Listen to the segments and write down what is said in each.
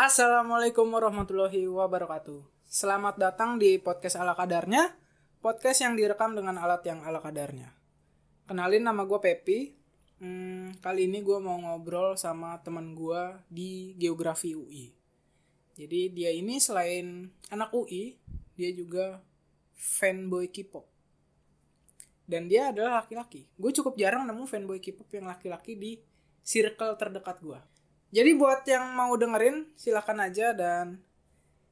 Assalamualaikum warahmatullahi wabarakatuh. Selamat datang di podcast ala kadarnya, podcast yang direkam dengan alat yang ala kadarnya. Kenalin nama gue Pepi. Hmm, kali ini gue mau ngobrol sama teman gue di geografi UI. Jadi dia ini selain anak UI, dia juga fanboy K-pop. Dan dia adalah laki-laki. Gue cukup jarang nemu fanboy K-pop yang laki-laki di circle terdekat gue. Jadi buat yang mau dengerin, silakan aja dan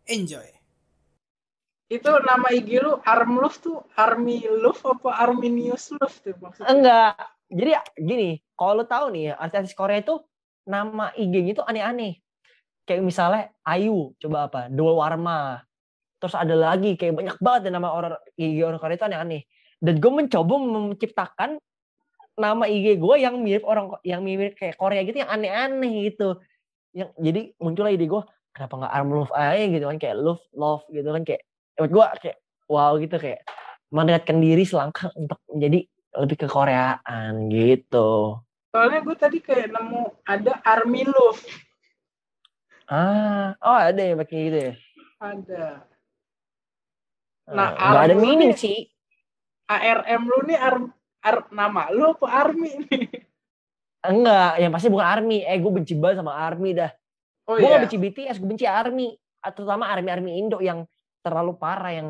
enjoy. Itu nama IG lu Armlove tuh Army Love apa Arminius Love tuh maksudnya? Enggak. Jadi gini, kalau lo tahu nih artis Korea itu nama IG-nya itu aneh-aneh. Kayak misalnya Ayu, coba apa? Dua Warma. Terus ada lagi kayak banyak banget nama orang IG orang Korea itu aneh-aneh. Dan gue mencoba menciptakan nama IG gue yang mirip orang yang mirip kayak Korea gitu yang aneh-aneh gitu. Yang jadi muncullah ide gue kenapa nggak arm love aja gitu kan kayak love love gitu kan kayak buat gue kayak wow gitu kayak mendekatkan diri selangkah untuk menjadi lebih ke Koreaan gitu. Soalnya gue tadi kayak nemu ada Army Love. Ah, oh ada yang pakai gitu ya? Ada. Nah, nggak ada meaning sih. ARM lu nih ar, ar, nama lu apa Army nih? Enggak, yang pasti bukan Army. Eh, gue benci banget sama Army dah. Oh gue iya. benci BTS, gue benci Army. Terutama Army-Army Indo yang terlalu parah, yang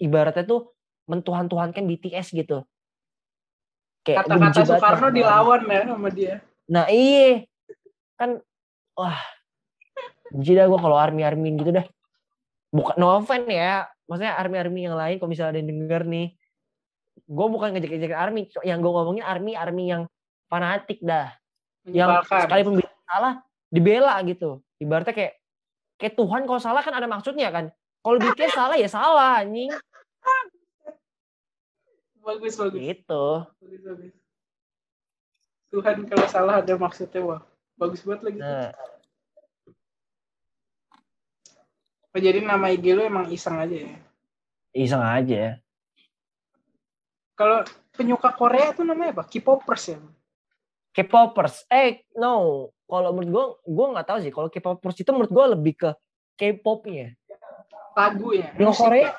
ibaratnya tuh mentuhan-tuhankan BTS gitu. Kayak Kata-kata Soekarno dilawan ya sama dia. Nah iya, kan wah benci dah gue kalau army-army gitu dah. Bukan no offense ya, maksudnya army-army yang lain kalau misalnya ada yang denger nih, gue bukan ngejek-ngejek army, yang gue ngomongin army-army yang fanatik dah, yang sekalipun bisa salah dibela gitu. Ibaratnya kayak kayak Tuhan kalau salah kan ada maksudnya kan. Kalau BTS salah ya salah anjing Bagus bagus. gitu. bagus, bagus. Tuhan kalau salah ada maksudnya wah. Bagus banget lagi. Nah, Oh, jadi nama IG lu emang iseng aja ya. iseng aja. Kalau penyuka Korea tuh namanya apa? K-popers ya. K-popers. Eh, no. Kalau menurut gue, gue nggak tahu sih. Kalau K-popers itu menurut gue lebih ke K-popnya. Lagu ya. Musik Korea, ya?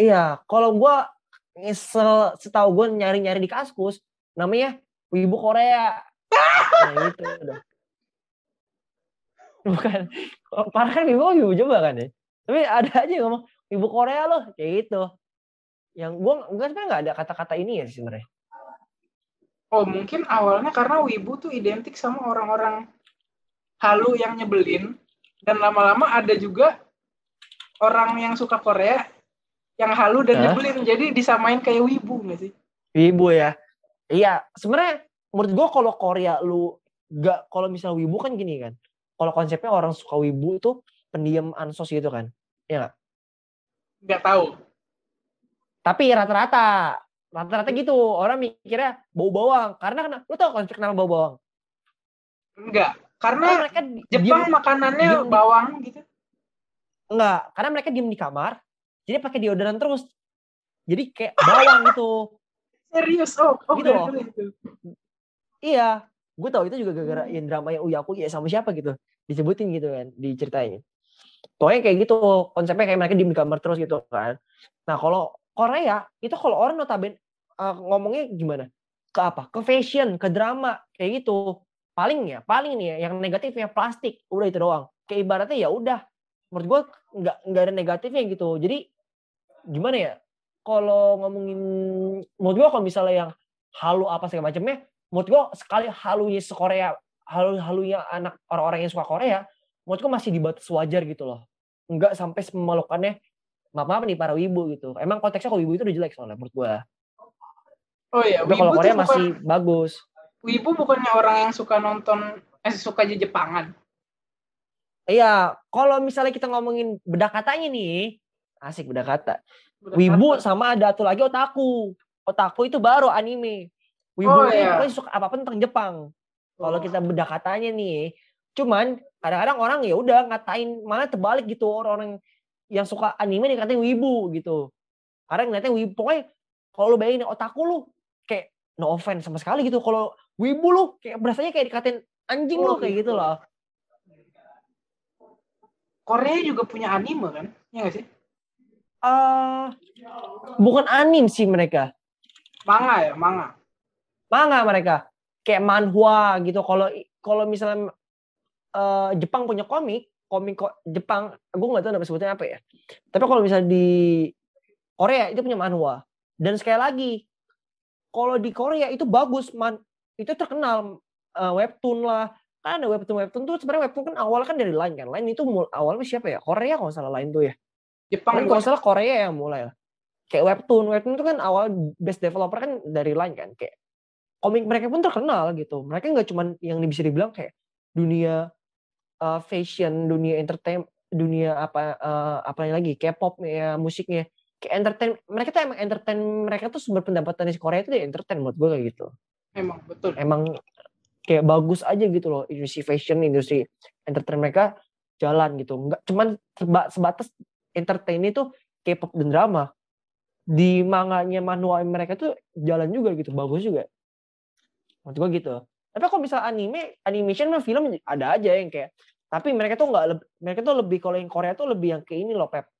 iya. Kalau gue se- setahu gue nyari-nyari di kaskus, namanya Wibu Korea. Nah itu udah. Bukan. Kalau Parah kan Wibu, Wibu coba kan ya. Tapi ada aja yang ngomong Wibu Korea loh, kayak gitu. Yang gue, gue sebenarnya nggak ada kata-kata ini ya sebenarnya. Oh mungkin awalnya karena wibu tuh identik sama orang-orang halu yang nyebelin dan lama-lama ada juga orang yang suka Korea yang halu dan Hah? nyebelin jadi disamain kayak wibu nggak sih? Wibu ya. Iya, sebenarnya menurut gua kalau Korea lu gak kalau misal wibu kan gini kan. Kalau konsepnya orang suka wibu itu pendiam ansos gitu kan. Iya nggak? Nggak tahu. Tapi rata-rata rata-rata gitu orang mikirnya bau bawang karena kena lu tau konsep kenapa bau bawang Enggak. karena Karena mereka Jepang diem- makanannya diem- bawang gitu. enggak karena mereka diem di kamar jadi pakai deodoran terus jadi kayak bawang gitu Serius? Oh, oh Gitu loh. gara-gara itu. Iya, gue tahu itu juga gara-gara yang drama yang Uyaku ya sama siapa gitu disebutin gitu kan diceritain. Pokoknya kayak gitu konsepnya kayak mereka di kamar terus gitu kan. Nah kalau Korea itu kalau orang notabene eh, ngomongnya gimana? Ke apa? Ke fashion, ke drama kayak gitu. Paling ya, paling nih ya, yang negatifnya plastik udah itu doang. Kayak ibaratnya ya udah. Menurut gue nggak nggak ada negatifnya gitu. Jadi gimana ya? Kalau ngomongin menurut gue kalau misalnya yang halu apa segala macamnya menurut gue sekali halunya se-Korea halu halunya anak orang-orang yang suka Korea menurut gue masih di batas wajar gitu loh nggak sampai memalukannya maaf maaf nih para wibu gitu emang konteksnya kalau wibu itu udah jelek soalnya menurut gue Oh iya, tapi kalau wibu Korea tuh bukan, masih bagus wibu bukannya orang yang suka nonton eh suka aja Jepangan. iya kalau misalnya kita ngomongin bedah katanya nih asik bedah kata wibu kata. sama ada satu lagi otaku otaku itu baru anime wibu Oh, iya. pokoknya suka apa pun tentang Jepang Kalau Oh. kita bedah katanya nih, cuman kadang-kadang orang ya udah ngatain malah terbalik gitu orang-orang yang suka anime dikatain wibu gitu. Karena ngeliatnya wibu pokoknya kalau lu bayangin otaku lu kayak no offense sama sekali gitu. Kalau wibu lu kayak berasanya kayak dikatain anjing Oh, lu kayak gitu. gitu loh. Korea juga punya anime kan? Iya gak sih? Eh bukan anim sih mereka. Manga ya, manga. Manga mereka. Kayak manhwa gitu. Kalau kalau misalnya eh, Jepang punya komik, komik ko- Jepang, gue nggak tahu nama sebutnya apa ya. Tapi kalau misalnya di Korea itu punya manhwa. Dan sekali lagi, kalau di Korea itu bagus, man, itu terkenal eh, webtoon lah. Kan ada webtoon webtoon tuh sebenarnya webtoon kan awalnya kan dari Line kan. Line itu mul- awalnya siapa ya? Korea kalau salah Line tuh ya. Jepang kalau salah Korea yang mulai lah. Kayak webtoon, webtoon itu kan awal best developer kan dari Line kan. Kayak komik mereka pun terkenal gitu. Mereka nggak cuman yang bisa dibilang kayak dunia uh, fashion, dunia entertain, dunia apa uh, apa lagi, K-pop ya musiknya. Kayak entertain, mereka tuh emang entertain mereka tuh sumber pendapatan di Korea itu di entertain menurut gue kayak gitu. emang betul. Emang kayak bagus aja gitu loh industri fashion, industri entertain mereka jalan gitu. Enggak cuman seba- sebatas entertain itu K-pop dan drama. Di manganya manual mereka tuh jalan juga gitu, bagus juga. Menurut gua gitu. Tapi kalau misal anime, animation mah film ada aja yang kayak tapi mereka tuh nggak mereka tuh lebih kalau yang Korea tuh lebih yang ke ini loh Pep.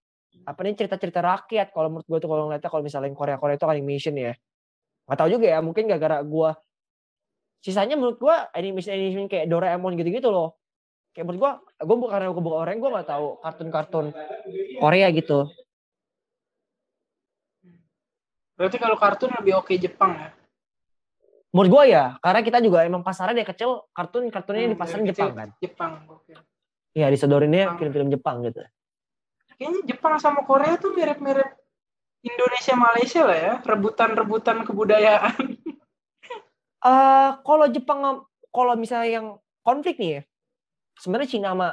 Apa nih cerita-cerita rakyat kalau menurut gua tuh kalau ngeliatnya kalau misalnya yang Korea Korea itu animation ya. Gak tahu juga ya, mungkin gara-gara gua sisanya menurut gua animation animation kayak Doraemon gitu-gitu loh. Kayak menurut gua, gua bukan karena bukan orang gua nggak tahu kartun-kartun Korea gitu. Berarti kalau kartun lebih oke Jepang ya? Menurut gua ya, karena kita juga emang pasarnya dari kecil kartun kartunnya di Hmm, pasaran dari Jepang kecil kan. Jepang, oke. Iya, disodorinnya Jepang. film-film Jepang gitu. Kayaknya Jepang sama Korea tuh mirip-mirip Indonesia Malaysia lah ya, rebutan-rebutan kebudayaan. eh kalau Jepang kalau misalnya yang konflik nih ya, sebenarnya Cina sama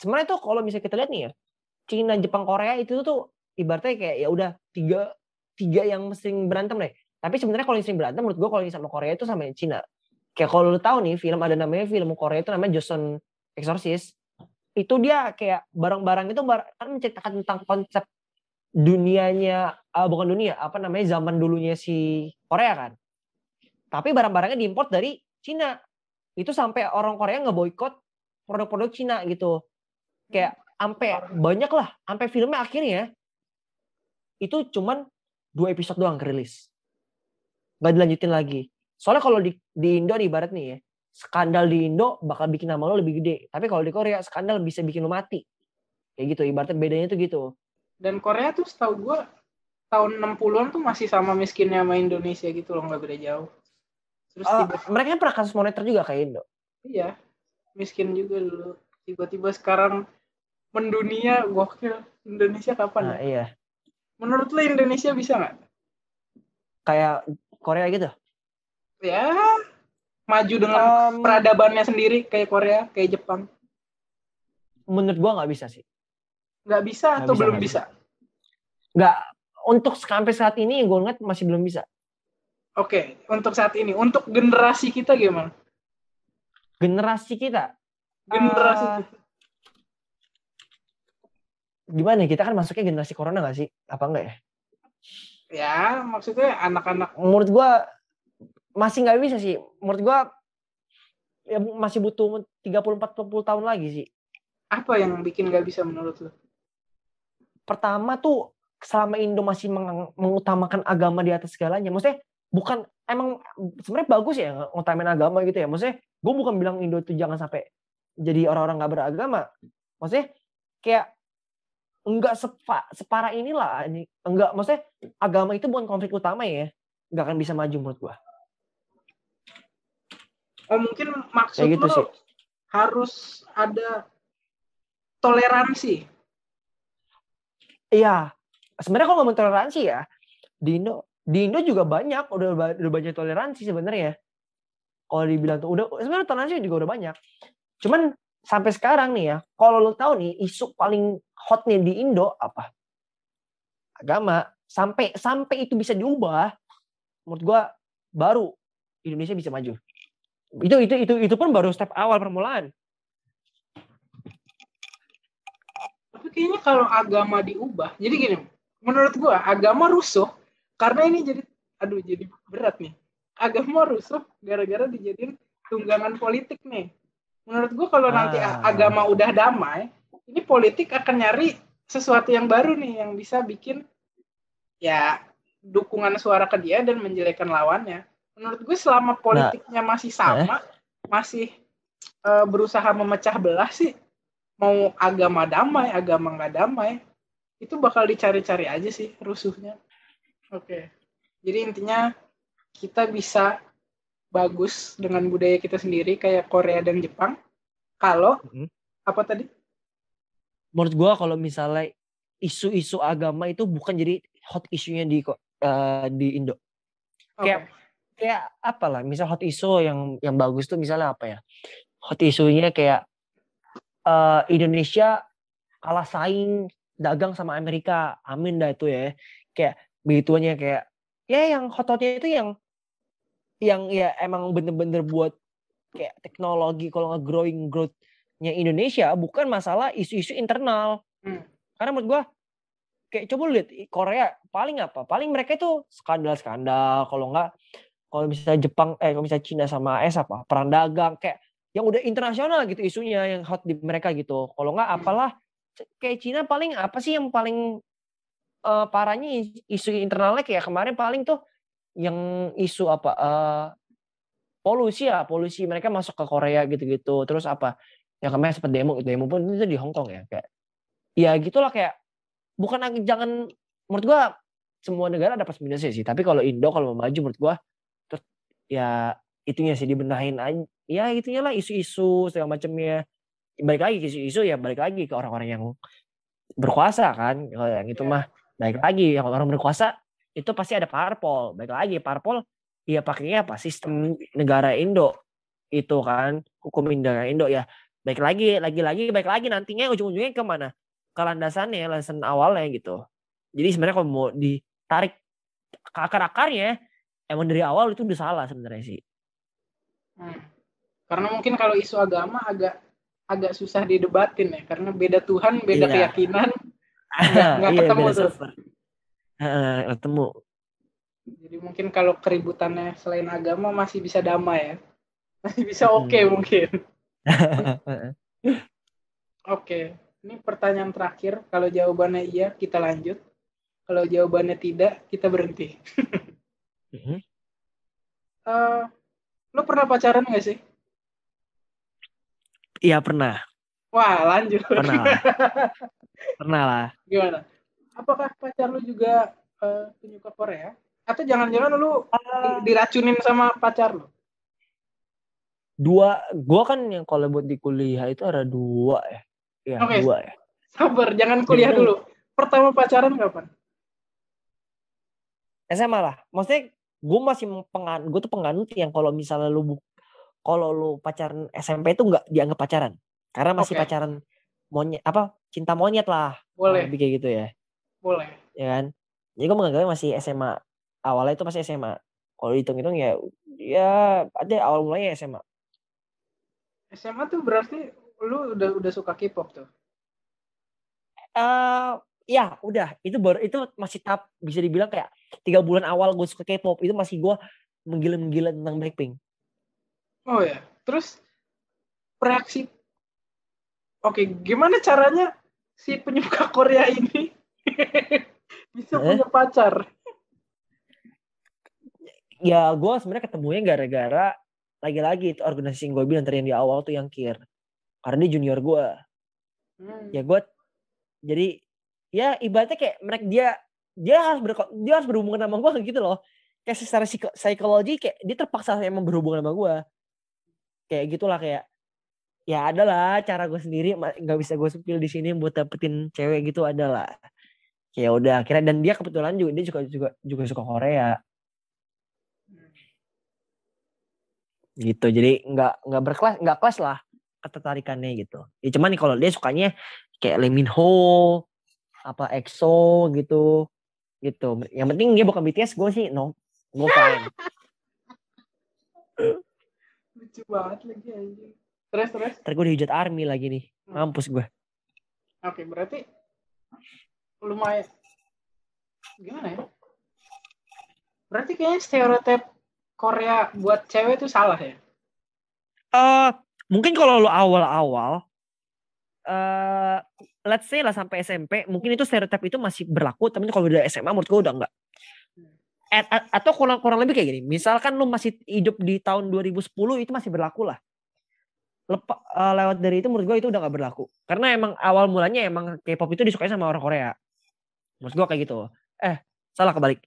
sebenarnya tuh kalau misalnya kita lihat nih ya, Cina, Jepang, Korea itu tuh ibaratnya kayak ya udah tiga tiga yang sering berantem deh. Tapi sebenarnya kalau sering berantem menurut gua kalau yang sama Korea itu sama yang Cina. Kayak kalau lu tahu nih film ada namanya film Korea itu namanya Joseon Exorcist. Itu dia kayak barang-barang itu kan menceritakan tentang konsep dunianya ah, bukan dunia apa namanya zaman dulunya si Korea kan. Tapi barang-barangnya diimport dari Cina. Itu sampai orang Korea ngeboikot produk-produk Cina gitu. Kayak sampai banyak lah, sampai filmnya akhirnya itu cuman dua episode doang kerilis. Nggak dilanjutin lagi. Soalnya kalau di, di Indo nih ibarat nih ya, skandal di Indo bakal bikin nama lo lebih gede. Tapi kalau di Korea skandal bisa bikin lo mati. Kayak gitu, ibaratnya bedanya tuh gitu. Dan Korea tuh setahu gue tahun 60-an tuh masih sama miskinnya sama Indonesia gitu loh, nggak beda jauh. Terus Eh, tiba mereka pernah kasus moneter juga kayak Indo. iya, miskin juga dulu. Tiba-tiba sekarang mendunia, gokil. Indonesia kapan Nah, ya? iya. Menurut lo Indonesia bisa nggak? Kayak Korea gitu. Ya, maju dengan Em, peradabannya sendiri kayak Korea, kayak Jepang. menurut gua nggak bisa sih. Nggak bisa Nggak atau bisa, belum nggak bisa? Nggak untuk sampai saat ini gue ngeliat masih belum bisa. Oke, untuk saat ini, untuk generasi kita gimana? Generasi kita, Generasi kita. gimana ya? kita kan masuknya generasi corona nggak sih? Apa enggak ya? Ya, maksudnya anak-anak Menurut gua masih nggak bisa sih. Menurut gua ya masih butuh 30-40 tahun lagi sih. apa yang bikin nggak bisa menurut lo? Pertama tuh selama Indo masih meng- mengutamakan agama di atas segalanya. Maksudnya bukan emang sebenarnya bagus ya ngutamain agama gitu ya. Maksudnya gue bukan bilang Indo itu jangan sampai jadi orang-orang nggak beragama. Maksudnya kayak enggak sepa, separah inilah ini enggak maksudnya agama itu bukan konflik utama ya. Nggak akan bisa maju menurut gua. Oh mungkin maksud kayak gitu lo sih. harus ada toleransi. iya. Sebenarnya kalau ngomong toleransi ya di Indo di Indo juga banyak udah udah banyak toleransi sebenarnya. Kalau dibilang tuh udah sebenarnya toleransi juga udah banyak. Cuman sampai sekarang nih ya kalau lo tahu nih isu paling hotnya di Indo apa agama sampai sampai itu bisa diubah menurut gua baru Indonesia bisa maju itu itu itu itu pun baru step awal permulaan Tapi kayaknya kalau agama diubah, jadi gini, menurut gua agama rusuh karena ini jadi, aduh jadi berat nih. Agama rusuh gara-gara dijadiin tunggangan politik nih. Menurut gua kalau nanti Ah. agama udah damai, ini politik akan nyari sesuatu yang baru nih yang bisa bikin ya dukungan suara ke dia dan menjelekkan lawannya. Menurut gue selama politiknya masih sama, masih uh, berusaha memecah belah sih, mau agama damai, agama nggak damai, itu bakal dicari-cari aja sih rusuhnya. Oke. Jadi intinya kita bisa bagus dengan budaya kita sendiri kayak Korea dan Jepang. Kalau -hmm. apa tadi? Menurut gue kalau misalnya isu-isu agama itu bukan jadi hot isunya di uh, di Indo. Okay. Kayak kayak apa lah, misal hot isu yang yang bagus tuh misalnya apa ya? Hot isunya kayak uh, Indonesia kalah saing dagang sama Amerika. Amin dah itu ya. Kayak begitunya kayak ya yang hot-hotnya itu yang yang ya emang bener-bener buat kayak teknologi kalau nggak growing growth Indonesia bukan masalah isu-isu internal. Hmm. Karena menurut gua kayak coba lihat Korea paling apa? Paling mereka itu skandal-skandal kalau enggak kalau misalnya Jepang eh kalau misalnya Cina sama AS apa? Perang dagang kayak yang udah internasional gitu isunya yang hot di mereka gitu. Kalau enggak apalah kayak Cina paling apa sih yang paling uh, parahnya isu internalnya kayak kemarin paling tuh yang isu apa uh, polusi ya polusi mereka masuk ke Korea gitu-gitu terus apa yang kemarin sempat demo demo pun itu di Hong Kong ya kayak ya gitulah kayak bukan jangan menurut gua semua negara ada plus minusnya sih tapi kalau Indo kalau mau maju menurut gua terus ya itunya sih dibenahin aja ya itunya lah isu-isu segala macamnya balik lagi isu-isu ya balik lagi ke orang-orang yang berkuasa kan kalau yang itu iya. mah. Balik lagi yang orang berkuasa itu pasti ada parpol. Balik lagi parpol ya pakainya apa sistem negara Indo itu kan hukum negara Indo ya baik lagi lagi lagi baik lagi nantinya ujung-ujungnya ke mana ke landasannya landasan awalnya gitu. Jadi sebenarnya kalau mau ditarik ke akar-akarnya emang dari awal itu udah salah sebenarnya sih. Hmm. karena mungkin kalau isu agama agak agak susah didebatin ya karena beda Tuhan beda iya. keyakinan. Nggak iya, ketemu tuh. uh, ketemu. Jadi mungkin kalau keributannya selain agama masih bisa damai ya. Masih bisa oke okay, hmm. mungkin Oke, ini pertanyaan terakhir. Kalau jawabannya iya, kita lanjut. Kalau jawabannya tidak, kita berhenti. uh, lo pernah pacaran gak sih? Iya pernah. Wah lanjut. Pernah lah. pernah lah. Gimana? Apakah pacar lo juga uh, penyuka Korea? Atau jangan-jangan lo uh, diracunin sama pacar lo? Dua gua kan yang kalau buat di kuliah itu ada dua ya. Ya okay. dua ya. Sabar jangan kuliah Jadi, dulu. Pertama pacaran kapan? SMA lah. Maksudnya gue masih pengan gue tuh penganut yang kalau misalnya lu kalau lu pacaran SMP itu nggak dianggap pacaran. Karena masih okay. pacaran monyet apa cinta monyet lah. Boleh. Lebih kayak gitu ya. Boleh. Ya kan? Jadi gue menganggapnya masih SMA awalnya itu masih SMA kalau hitung-hitung ya ya ada awal mulanya SMA SMA tuh berarti lu udah udah suka K-pop tuh? Uh, ya udah itu baru itu masih tahap bisa dibilang kayak tiga bulan awal gue suka K-pop itu masih gue menggila-menggila tentang Blackpink. Oh ya, terus reaksi Oke, gimana caranya si penyuka Korea ini bisa eh? punya pacar? Ya, gue sebenarnya ketemunya gara-gara lagi-lagi itu organisasi yang gue bilang tadi yang di awal tuh yang kir karena dia junior gue hmm. ya gue jadi ya ibaratnya kayak mereka dia dia harus ber, dia harus berhubungan sama gue gitu loh. Kayak secara psikologi kayak dia terpaksa emang berhubungan sama gue kayak gitulah kayak ya adalah cara gue sendiri nggak bisa gue sepil di sini buat dapetin cewek gitu adalah ya udah akhirnya dan dia kebetulan juga dia juga juga juga suka Korea gitu. Jadi nggak nggak berkelas nggak kelas lah ketertarikannya gitu. Ya cuman nih kalau dia sukanya kayak Lee Min Ho apa EXO gitu gitu. Yang penting dia bukan BTS gue sih no gue fine. Lucu banget lagi terus terus? Terus gue dihujat army lagi nih hmm. mampus gue oke okay, berarti lumayan. Gimana ya? Berarti kayaknya stereotip Korea buat cewek itu salah ya? Uh, mungkin kalau lo awal-awal uh, let's say lah sampai SMP mungkin itu stereotip itu masih berlaku tapi kalau udah SMA menurut gue udah enggak at, at, atau kurang kurang lebih kayak gini misalkan lu masih hidup di tahun 2010 itu masih berlaku lah. Lepa, uh, lewat dari itu menurut gue itu udah gak berlaku. Karena emang awal mulanya emang K-pop itu disukai sama orang Korea. Menurut gue kayak gitu. Eh salah kebalik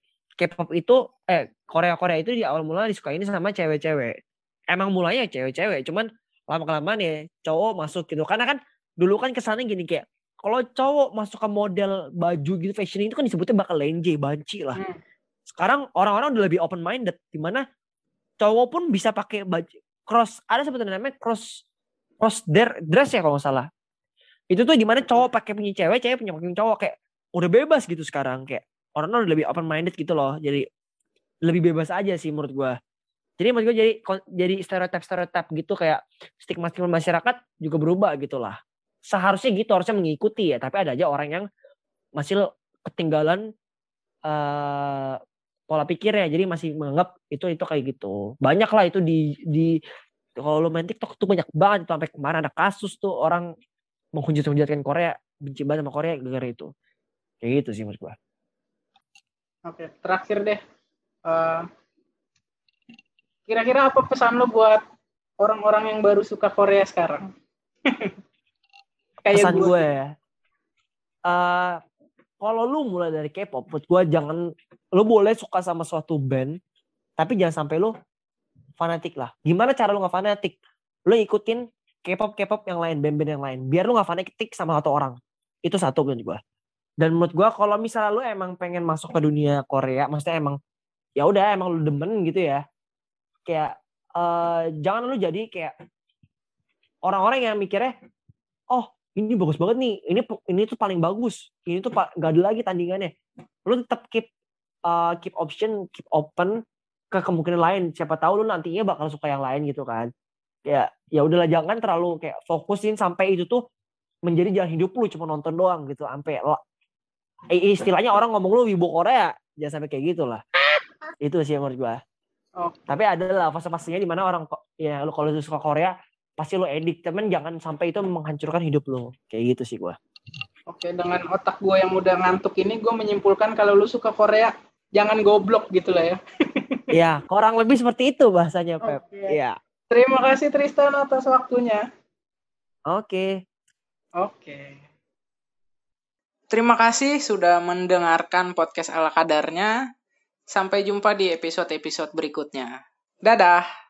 K-pop itu eh Korea Korea itu di awal mula disukai ini sama cewek-cewek. Emang mulanya cewek-cewek cuman lama kelamaan ya cowok masuk gitu. Karena kan dulu kan kesannya gini kayak kalau cowok masuk ke model baju gitu fashion itu kan disebutnya bakal lenje banci lah. Hmm. Sekarang orang-orang udah lebih open minded di mana cowok pun bisa pakai baju cross ada sebetulnya namanya cross cross dress ya kalau nggak salah. Itu tuh di mana cowok pakai punya cewek cewek punya punya cowok kayak udah bebas gitu sekarang kayak orang-orang lebih open minded gitu loh. Jadi lebih bebas aja sih menurut gue jadi menurut gue jadi jadi stereotip stereotip gitu kayak stigma stigma masyarakat juga berubah gitu lah. Seharusnya gitu harusnya mengikuti ya. Tapi ada aja orang yang masih ketinggalan uh, pola pikirnya. Jadi masih menganggap itu itu kayak gitu. Banyak lah itu di di kalau lo main TikTok tuh banyak banget sampai kemarin ada kasus tuh orang menghujat-hujatkan Korea. Benci banget sama Korea gara-gara itu. Kayak gitu sih menurut gua oke terakhir deh uh, kira-kira apa pesan lo buat orang-orang yang baru suka Korea sekarang kayak pesan gue ya uh, kalau lu mulai dari K-pop, buat gue jangan lu boleh suka sama suatu band, tapi jangan sampai lu fanatik lah. Gimana cara lu nggak fanatik? Lu ikutin K-pop K-pop yang lain, band-band yang lain, biar lu nggak fanatik sama satu orang. Itu satu menurut gue. Dan menurut gue kalau misalnya lu emang pengen masuk ke dunia Korea, maksudnya emang ya udah emang lu demen gitu ya. Kayak uh, jangan lu jadi kayak orang-orang yang mikirnya, oh ini bagus banget nih ini ini tuh paling bagus ini tuh gak ada lagi tandingannya. Lu tetap keep uh, keep option keep open ke kemungkinan lain. Siapa tahu lu nantinya bakal suka yang lain gitu kan. Ya ya udahlah jangan terlalu kayak fokusin sampai itu tuh menjadi jalan hidup lu cuma nonton doang gitu sampai istilahnya orang ngomong lu wibu Korea jangan sampai kayak gitu lah itu sih yang menurut gua. Oh. tapi ada lah fase-fasenya di mana orang ya lu kalau suka Korea pasti lo edik temen jangan sampai itu menghancurkan hidup lo kayak gitu sih gue oke dengan otak gue yang udah ngantuk ini gue menyimpulkan kalau lu suka Korea jangan goblok gitu lah ya. Ya kurang lebih seperti itu bahasanya Pep. Okay. ya. Terima kasih Tristan atas waktunya. Oke. Okay. oke. okay. Terima kasih sudah mendengarkan podcast ala kadarnya. Sampai jumpa di episode-episode berikutnya. Dadah.